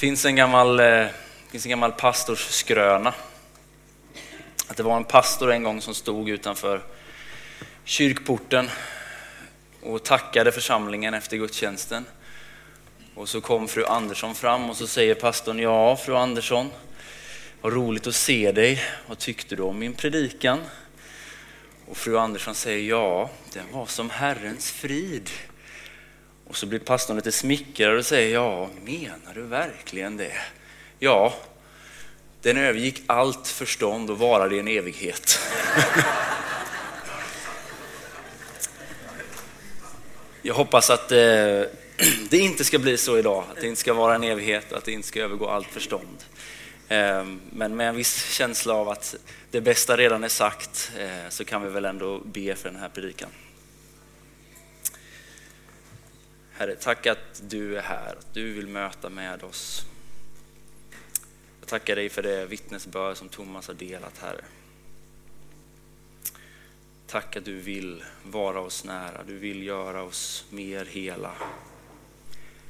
finns en gammal, eh, finns en gammal pastorskröna. Att det var en pastor en gång som stod utanför kyrkporten och tackade församlingen efter gudstjänsten. Och så kom fru Andersson fram och så säger pastorn, ja fru Andersson, vad roligt att se dig. Vad tyckte du om min predikan? Och fru Andersson säger, ja, den var som Herrens frid. Och så blir pastorn lite smickrad och säger, ja, menar du verkligen det? Ja, den övergick allt förstånd och varade i en evighet. Jag hoppas att eh, det inte ska bli så idag, att det inte ska vara en evighet, att det inte ska övergå allt förstånd. Ehm, men med en viss känsla av att det bästa redan är sagt eh, så kan vi väl ändå be för den här predikan. Herre, tack att du är här, att du vill möta med oss. Jag tackar dig för det vittnesbörd som Thomas har delat, Herre. Tack att du vill vara oss nära, du vill göra oss mer hela.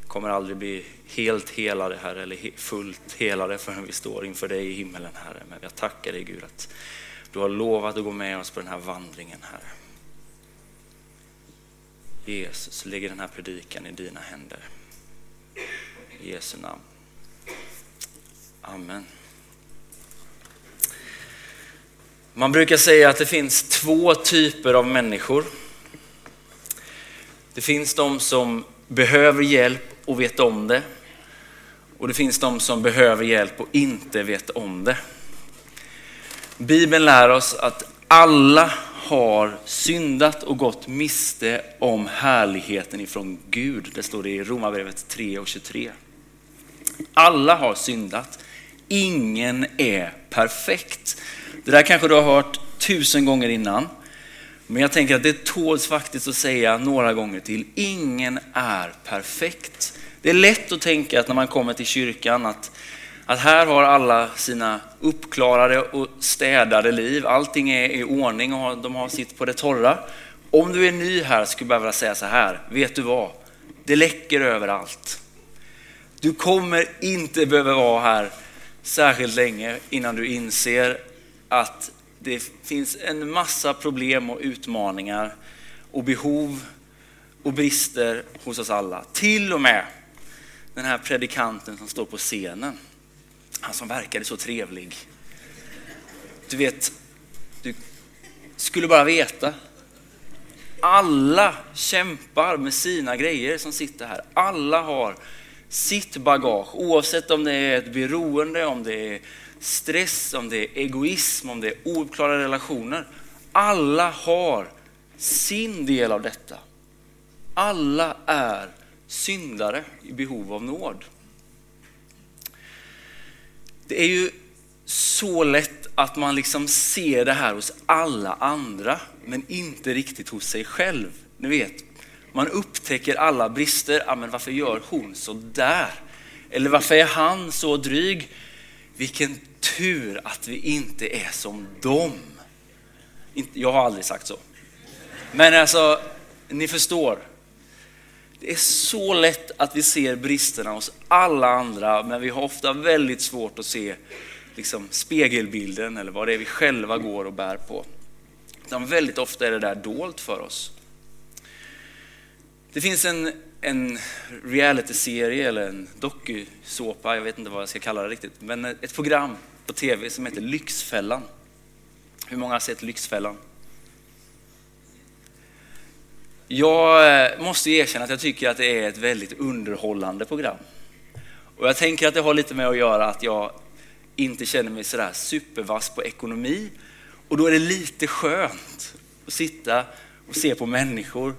kommer aldrig bli helt helade, Herre, eller fullt helade förrän vi står inför dig i himmelen, Herre. Men jag tackar dig, Gud, att du har lovat att gå med oss på den här vandringen, Herre. Jesus, lägger den här predikan i dina händer. I Jesu namn. Amen. Man brukar säga att det finns två typer av människor. Det finns de som behöver hjälp och vet om det. Och det finns de som behöver hjälp och inte vet om det. Bibeln lär oss att alla har syndat och gått miste om härligheten ifrån Gud. Det står det i Romarbrevet 3 och 23. Alla har syndat. Ingen är perfekt. Det där kanske du har hört tusen gånger innan. Men jag tänker att det tåls faktiskt att säga några gånger till. Ingen är perfekt. Det är lätt att tänka att när man kommer till kyrkan att, att här har alla sina uppklarade och städade liv. Allting är i ordning och de har sitt på det torra. Om du är ny här skulle jag vilja säga så här. Vet du vad? Det läcker överallt. Du kommer inte behöva vara här särskilt länge innan du inser att det finns en massa problem och utmaningar och behov och brister hos oss alla. Till och med den här predikanten som står på scenen. Han som verkade så trevlig. Du vet, du skulle bara veta. Alla kämpar med sina grejer som sitter här. Alla har sitt bagage, oavsett om det är ett beroende, om det är stress, om det är egoism, om det är ouppklarade relationer. Alla har sin del av detta. Alla är syndare i behov av nåd. Det är ju så lätt att man liksom ser det här hos alla andra, men inte riktigt hos sig själv. Ni vet, man upptäcker alla brister. Ah, men varför gör hon så där? Eller varför är han så dryg? Vilken tur att vi inte är som dem. Jag har aldrig sagt så. Men alltså, ni förstår. Det är så lätt att vi ser bristerna hos alla andra, men vi har ofta väldigt svårt att se liksom, spegelbilden eller vad det är vi själva går och bär på. Utan väldigt ofta är det där dolt för oss. Det finns en, en realityserie eller en dokusåpa, jag vet inte vad jag ska kalla det riktigt, men ett program på tv som heter Lyxfällan. Hur många har sett Lyxfällan? Jag eh, måste erkänna att jag tycker att det är ett väldigt underhållande program. Och jag tänker att det har lite med att göra att jag inte känner mig sådär supervass på ekonomi. Och då är det lite skönt att sitta och se på människor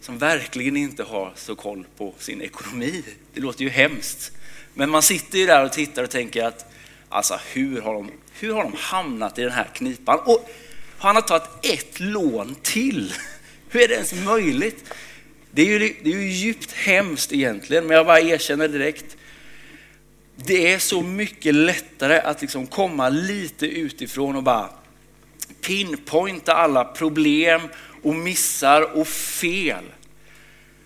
som verkligen inte har så koll på sin ekonomi. Det låter ju hemskt. Men man sitter ju där och tittar och tänker att alltså hur har de, hur har de hamnat i den här knipan? Och han har tagit ett lån till. Hur är det ens möjligt? Det är, ju, det är ju djupt hemskt egentligen, men jag bara erkänner direkt. Det är så mycket lättare att liksom komma lite utifrån och bara pinpointa alla problem och missar och fel.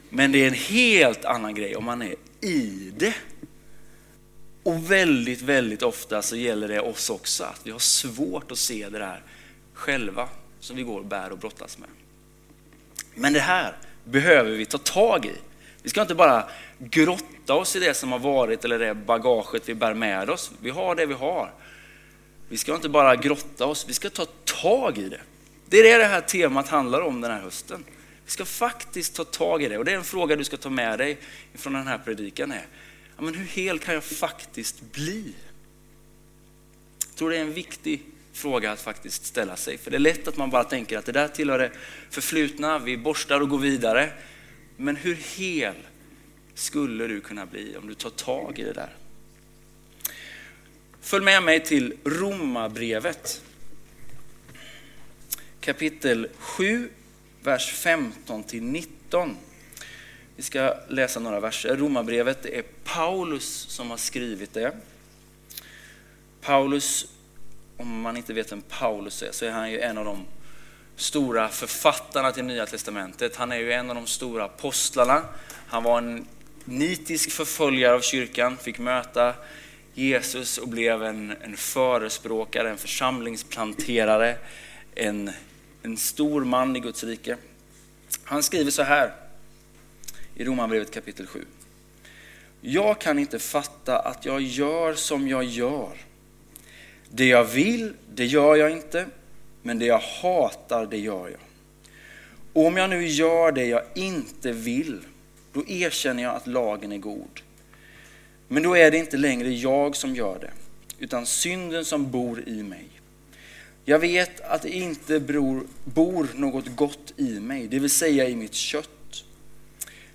Men det är en helt annan grej om man är i det. Och väldigt, väldigt ofta så gäller det oss också, att vi har svårt att se det där själva som vi går och bär och brottas med. Men det här behöver vi ta tag i. Vi ska inte bara grotta oss i det som har varit eller det bagaget vi bär med oss. Vi har det vi har. Vi ska inte bara grotta oss, vi ska ta tag i det. Det är det det här temat handlar om den här hösten. Vi ska faktiskt ta tag i det och det är en fråga du ska ta med dig från den här predikan. Är, ja, men hur hel kan jag faktiskt bli? Jag tror det är en viktig fråga att faktiskt ställa sig. För det är lätt att man bara tänker att det där tillhör det förflutna, vi borstar och går vidare. Men hur hel skulle du kunna bli om du tar tag i det där? Följ med mig till Romarbrevet. Kapitel 7, vers 15 till 19. Vi ska läsa några verser. Romarbrevet det är Paulus som har skrivit det. Paulus, om man inte vet vem Paulus är, så är han ju en av de stora författarna till Nya Testamentet. Han är ju en av de stora apostlarna. Han var en nitisk förföljare av kyrkan, fick möta Jesus och blev en, en förespråkare, en församlingsplanterare, en, en stor man i Guds rike. Han skriver så här i Romarbrevet kapitel 7. Jag kan inte fatta att jag gör som jag gör. Det jag vill, det gör jag inte, men det jag hatar, det gör jag. Och om jag nu gör det jag inte vill, då erkänner jag att lagen är god. Men då är det inte längre jag som gör det, utan synden som bor i mig. Jag vet att det inte bor något gott i mig, det vill säga i mitt kött.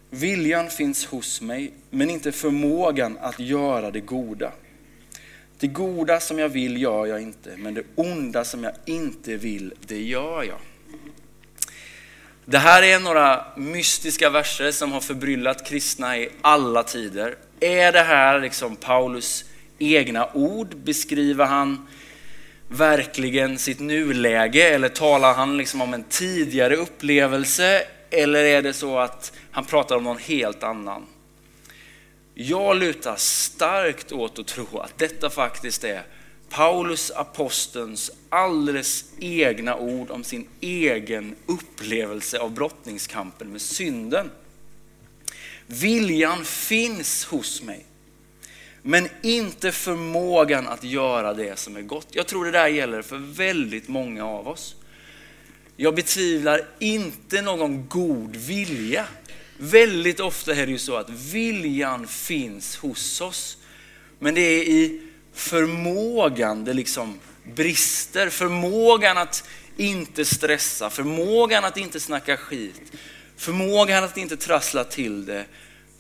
Viljan finns hos mig, men inte förmågan att göra det goda. Det goda som jag vill gör jag inte, men det onda som jag inte vill, det gör jag. Det här är några mystiska verser som har förbryllat kristna i alla tider. Är det här liksom Paulus egna ord? Beskriver han verkligen sitt nuläge eller talar han liksom om en tidigare upplevelse? Eller är det så att han pratar om någon helt annan? Jag lutar starkt åt att tro att detta faktiskt är Paulus apostelns alldeles egna ord om sin egen upplevelse av brottningskampen med synden. Viljan finns hos mig, men inte förmågan att göra det som är gott. Jag tror det där gäller för väldigt många av oss. Jag betvivlar inte någon god vilja. Väldigt ofta är det ju så att viljan finns hos oss, men det är i förmågan det liksom brister. Förmågan att inte stressa, förmågan att inte snacka skit, förmågan att inte trassla till det,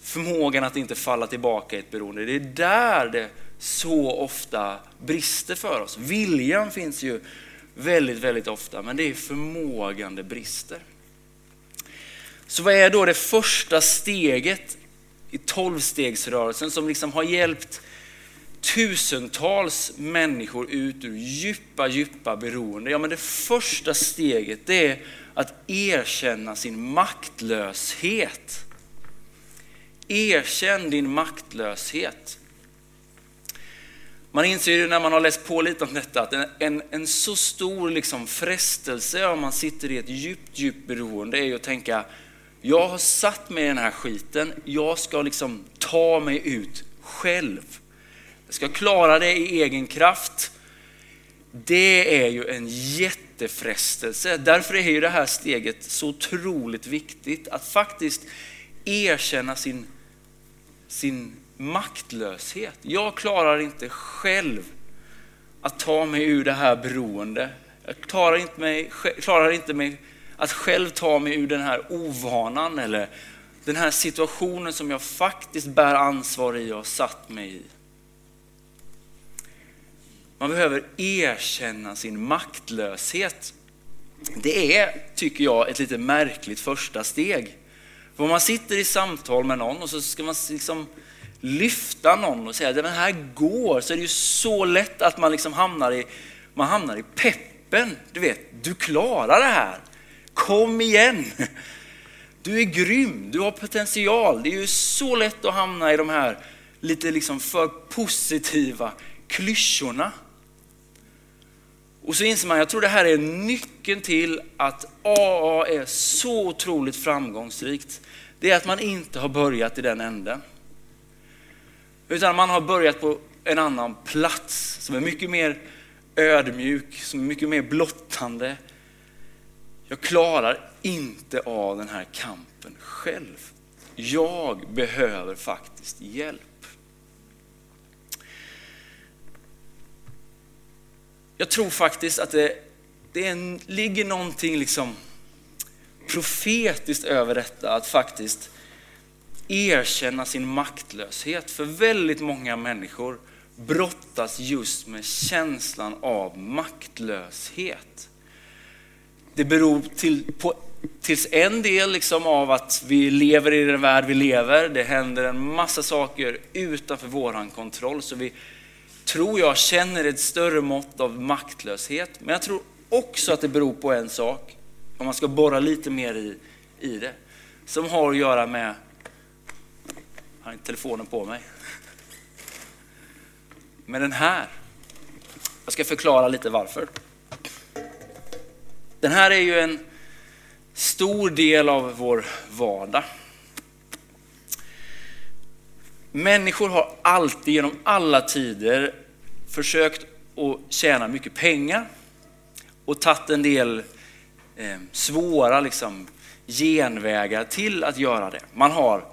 förmågan att inte falla tillbaka i ett beroende. Det är där det så ofta brister för oss. Viljan finns ju väldigt, väldigt ofta, men det är förmågan det brister. Så vad är då det första steget i tolvstegsrörelsen som liksom har hjälpt tusentals människor ut ur djupa, djupa beroende. Ja, men det första steget det är att erkänna sin maktlöshet. Erkänn din maktlöshet. Man inser ju när man har läst på lite om detta att en, en, en så stor liksom frestelse om man sitter i ett djupt, djupt beroende är ju att tänka jag har satt mig i den här skiten, jag ska liksom ta mig ut själv. Jag ska klara det i egen kraft. Det är ju en jättefrestelse. Därför är ju det här steget så otroligt viktigt. Att faktiskt erkänna sin, sin maktlöshet. Jag klarar inte själv att ta mig ur det här beroende. Jag klarar inte, mig, klarar inte mig att själv ta mig ur den här ovanan eller den här situationen som jag faktiskt bär ansvar i och har satt mig i. Man behöver erkänna sin maktlöshet. Det är, tycker jag, ett lite märkligt första steg. För om man sitter i samtal med någon och så ska man liksom lyfta någon och säga att det här går, så är det ju så lätt att man liksom hamnar i, man hamnar i peppen. Du vet, du klarar det här. Kom igen! Du är grym, du har potential. Det är ju så lätt att hamna i de här lite liksom för positiva klyschorna. Och så inser man, jag tror det här är nyckeln till att AA är så otroligt framgångsrikt. Det är att man inte har börjat i den änden. Utan man har börjat på en annan plats som är mycket mer ödmjuk, som är mycket mer blottande. Jag klarar inte av den här kampen själv. Jag behöver faktiskt hjälp. Jag tror faktiskt att det, det en, ligger någonting liksom profetiskt över detta, att faktiskt erkänna sin maktlöshet. För väldigt många människor brottas just med känslan av maktlöshet. Det beror till, på, tills en del liksom av att vi lever i den värld vi lever. Det händer en massa saker utanför vår kontroll. Så vi, tror jag, känner ett större mått av maktlöshet. Men jag tror också att det beror på en sak, om man ska borra lite mer i, i det, som har att göra med... Jag har inte telefonen på mig. Med den här. Jag ska förklara lite varför. Den här är ju en stor del av vår vardag. Människor har alltid genom alla tider försökt att tjäna mycket pengar och tagit en del eh, svåra liksom, genvägar till att göra det. Man har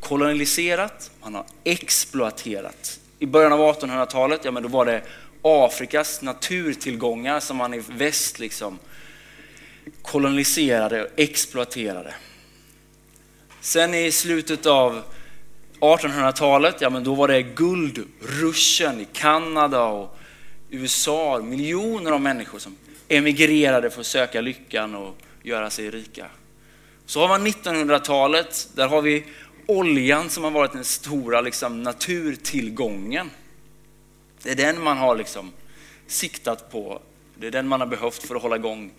koloniserat, man har exploaterat. I början av 1800-talet, ja men då var det Afrikas naturtillgångar som man i väst liksom koloniserade och exploaterade. Sen i slutet av 1800-talet, ja men då var det guldruschen i Kanada och USA. Miljoner av människor som emigrerade för att söka lyckan och göra sig rika. Så har man 1900-talet, där har vi oljan som har varit den stora liksom, naturtillgången. Det är den man har liksom, siktat på. Det är den man har behövt för att hålla igång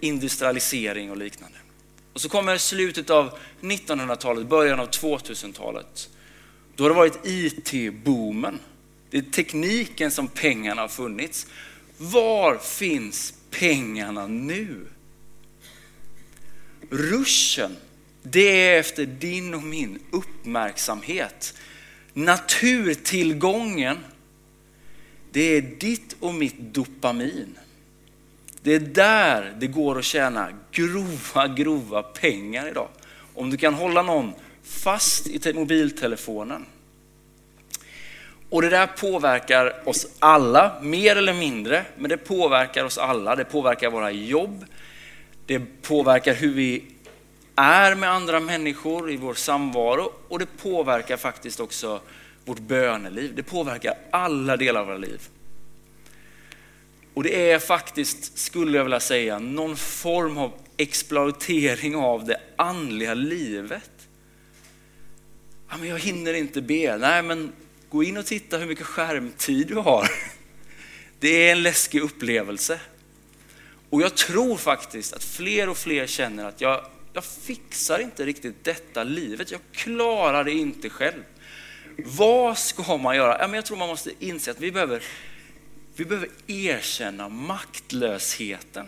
industrialisering och liknande. Och så kommer slutet av 1900-talet, början av 2000-talet. Då har det varit IT-boomen. Det är tekniken som pengarna har funnits. Var finns pengarna nu? Ruschen, det är efter din och min uppmärksamhet. Naturtillgången, det är ditt och mitt dopamin. Det är där det går att tjäna grova, grova pengar idag. Om du kan hålla någon fast i mobiltelefonen. Och det där påverkar oss alla, mer eller mindre, men det påverkar oss alla. Det påverkar våra jobb, det påverkar hur vi är med andra människor i vår samvaro och det påverkar faktiskt också vårt böneliv. Det påverkar alla delar av våra liv. Och det är faktiskt, skulle jag vilja säga, någon form av exploatering av det andliga livet. Ja, men jag hinner inte be. Nej, men gå in och titta hur mycket skärmtid du har. Det är en läskig upplevelse. Och jag tror faktiskt att fler och fler känner att jag, jag fixar inte riktigt detta livet. Jag klarar det inte själv. Vad ska man göra? Ja, men jag tror man måste inse att vi behöver vi behöver erkänna maktlösheten.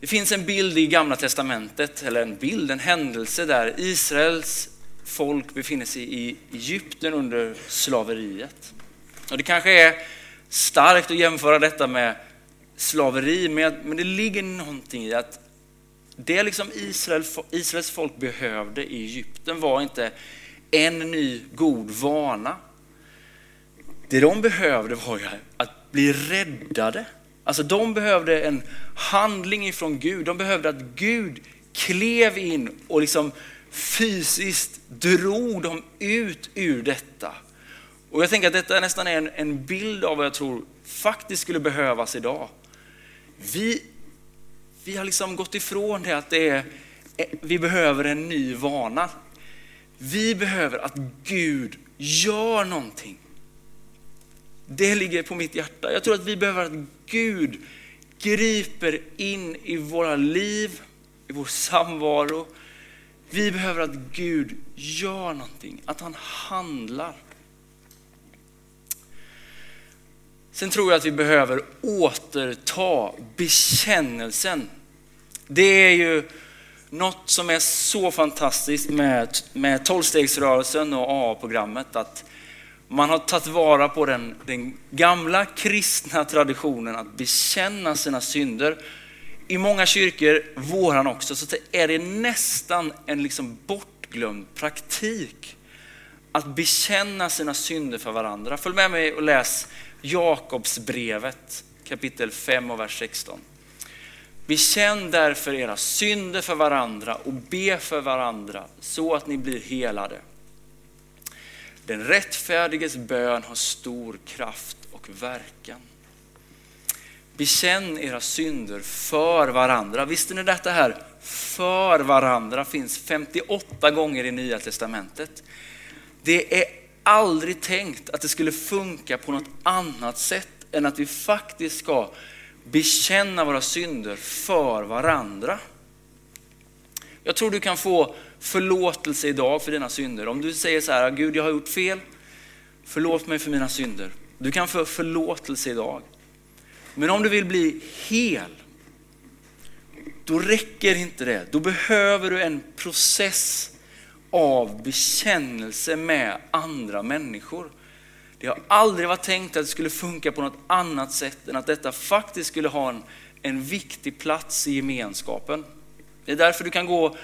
Det finns en bild i Gamla Testamentet, eller en bild, en händelse där Israels folk befinner sig i Egypten under slaveriet. Och det kanske är starkt att jämföra detta med slaveri, men det ligger någonting i att det liksom Israel, Israels folk behövde i Egypten var inte en ny god vana, det de behövde var ju att bli räddade. Alltså de behövde en handling ifrån Gud. De behövde att Gud klev in och liksom fysiskt drog dem ut ur detta. Och jag tänker att detta nästan är en, en bild av vad jag tror faktiskt skulle behövas idag. Vi, vi har liksom gått ifrån det att det är, vi behöver en ny vana. Vi behöver att Gud gör någonting. Det ligger på mitt hjärta. Jag tror att vi behöver att Gud griper in i våra liv, i vår samvaro, Vi behöver att Gud gör någonting, att han handlar. Sen tror jag att vi behöver återta bekännelsen. Det är ju något som är så fantastiskt med, med tolvstegsrörelsen och AA-programmet att man har tagit vara på den, den gamla kristna traditionen att bekänna sina synder. I många kyrkor, våran också, så är det nästan en liksom bortglömd praktik att bekänna sina synder för varandra. Följ med mig och läs Jakobsbrevet kapitel 5 och vers 16. Bekänn därför era synder för varandra och be för varandra så att ni blir helade. Den rättfärdiges bön har stor kraft och verkan. Bekänn era synder för varandra. Visste ni detta här? För varandra finns 58 gånger i Nya Testamentet. Det är aldrig tänkt att det skulle funka på något annat sätt än att vi faktiskt ska bekänna våra synder för varandra. Jag tror du kan få förlåtelse idag för dina synder. Om du säger så här, Gud jag har gjort fel, förlåt mig för mina synder. Du kan få förlåtelse idag. Men om du vill bli hel, då räcker inte det. Då behöver du en process av bekännelse med andra människor. Det har aldrig varit tänkt att det skulle funka på något annat sätt än att detta faktiskt skulle ha en, en viktig plats i gemenskapen. Det är därför du kan gå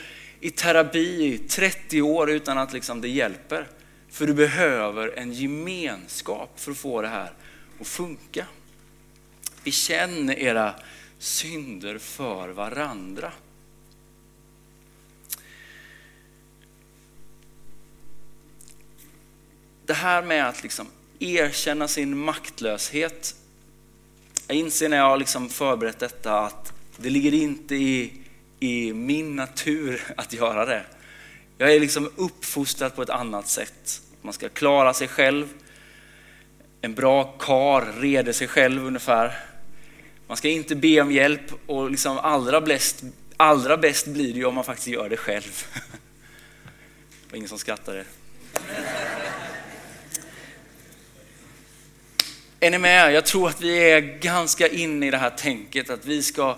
i terapi i 30 år utan att liksom det hjälper. För du behöver en gemenskap för att få det här att funka. Bekänn era synder för varandra. Det här med att liksom erkänna sin maktlöshet. Jag inser när jag har liksom förberett detta att det ligger inte i, i min natur att göra det. Jag är liksom uppfostrad på ett annat sätt. Man ska klara sig själv. En bra kar reder sig själv ungefär. Man ska inte be om hjälp och liksom allra, bäst, allra bäst blir det ju om man faktiskt gör det själv. Det var ingen som skrattade. Är ni med? Jag tror att vi är ganska inne i det här tänket att vi ska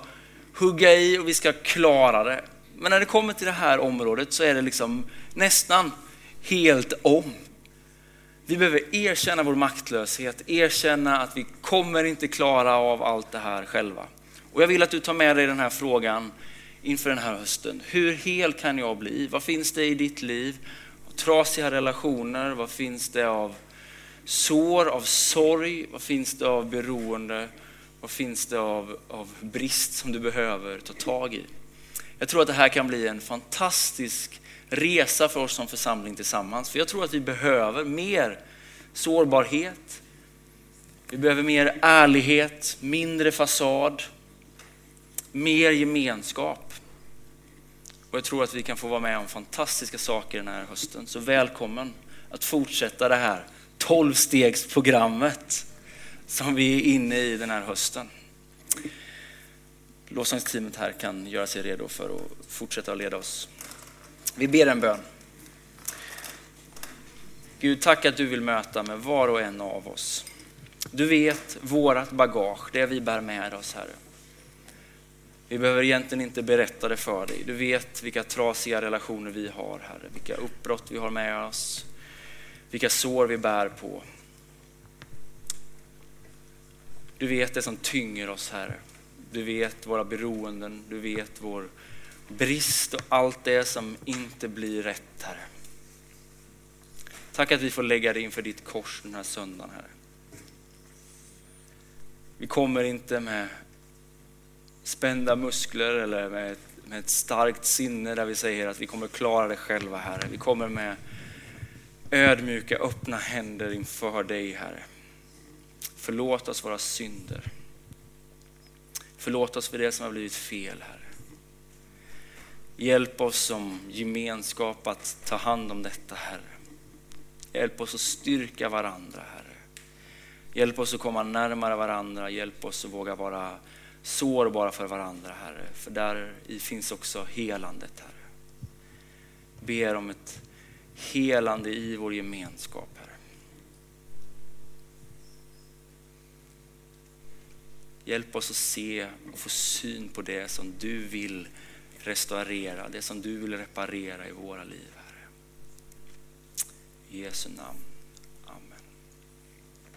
hugga i och vi ska klara det. Men när det kommer till det här området så är det liksom nästan helt om. Vi behöver erkänna vår maktlöshet, erkänna att vi kommer inte klara av allt det här själva. Och jag vill att du tar med dig den här frågan inför den här hösten. Hur hel kan jag bli? Vad finns det i ditt liv? Trasiga relationer, vad finns det av sår, av sorg? Vad finns det av beroende? Vad finns det av, av brist som du behöver ta tag i? Jag tror att det här kan bli en fantastisk resa för oss som församling tillsammans. För jag tror att vi behöver mer sårbarhet. Vi behöver mer ärlighet, mindre fasad, mer gemenskap. Och jag tror att vi kan få vara med om fantastiska saker den här hösten. Så välkommen att fortsätta det här tolvstegsprogrammet som vi är inne i den här hösten. Lovsångsteamet här kan göra sig redo för att fortsätta att leda oss. Vi ber en bön. Gud, tack att du vill möta med var och en av oss. Du vet vårat bagage, det vi bär med oss, Herre. Vi behöver egentligen inte berätta det för dig. Du vet vilka trasiga relationer vi har, Herre. Vilka uppbrott vi har med oss vilka sår vi bär på. Du vet det som tynger oss, Herre. Du vet våra beroenden, du vet vår brist och allt det som inte blir rätt, Herre. Tack att vi får lägga det inför ditt kors den här söndagen, Herre. Vi kommer inte med spända muskler eller med ett, med ett starkt sinne där vi säger att vi kommer klara det själva, Herre. Vi kommer med ödmjuka, öppna händer inför dig, Herre. Förlåt oss våra synder. Förlåt oss för det som har blivit fel, Herre. Hjälp oss som gemenskap att ta hand om detta, Herre. Hjälp oss att styrka varandra, Herre. Hjälp oss att komma närmare varandra. Hjälp oss att våga vara sårbara för varandra, Herre. För där finns också helandet, Herre. ber om ett helande i vår gemenskap, Herre. Hjälp oss att se och få syn på det som du vill restaurera, det som du vill reparera i våra liv, Herre. I Jesu namn.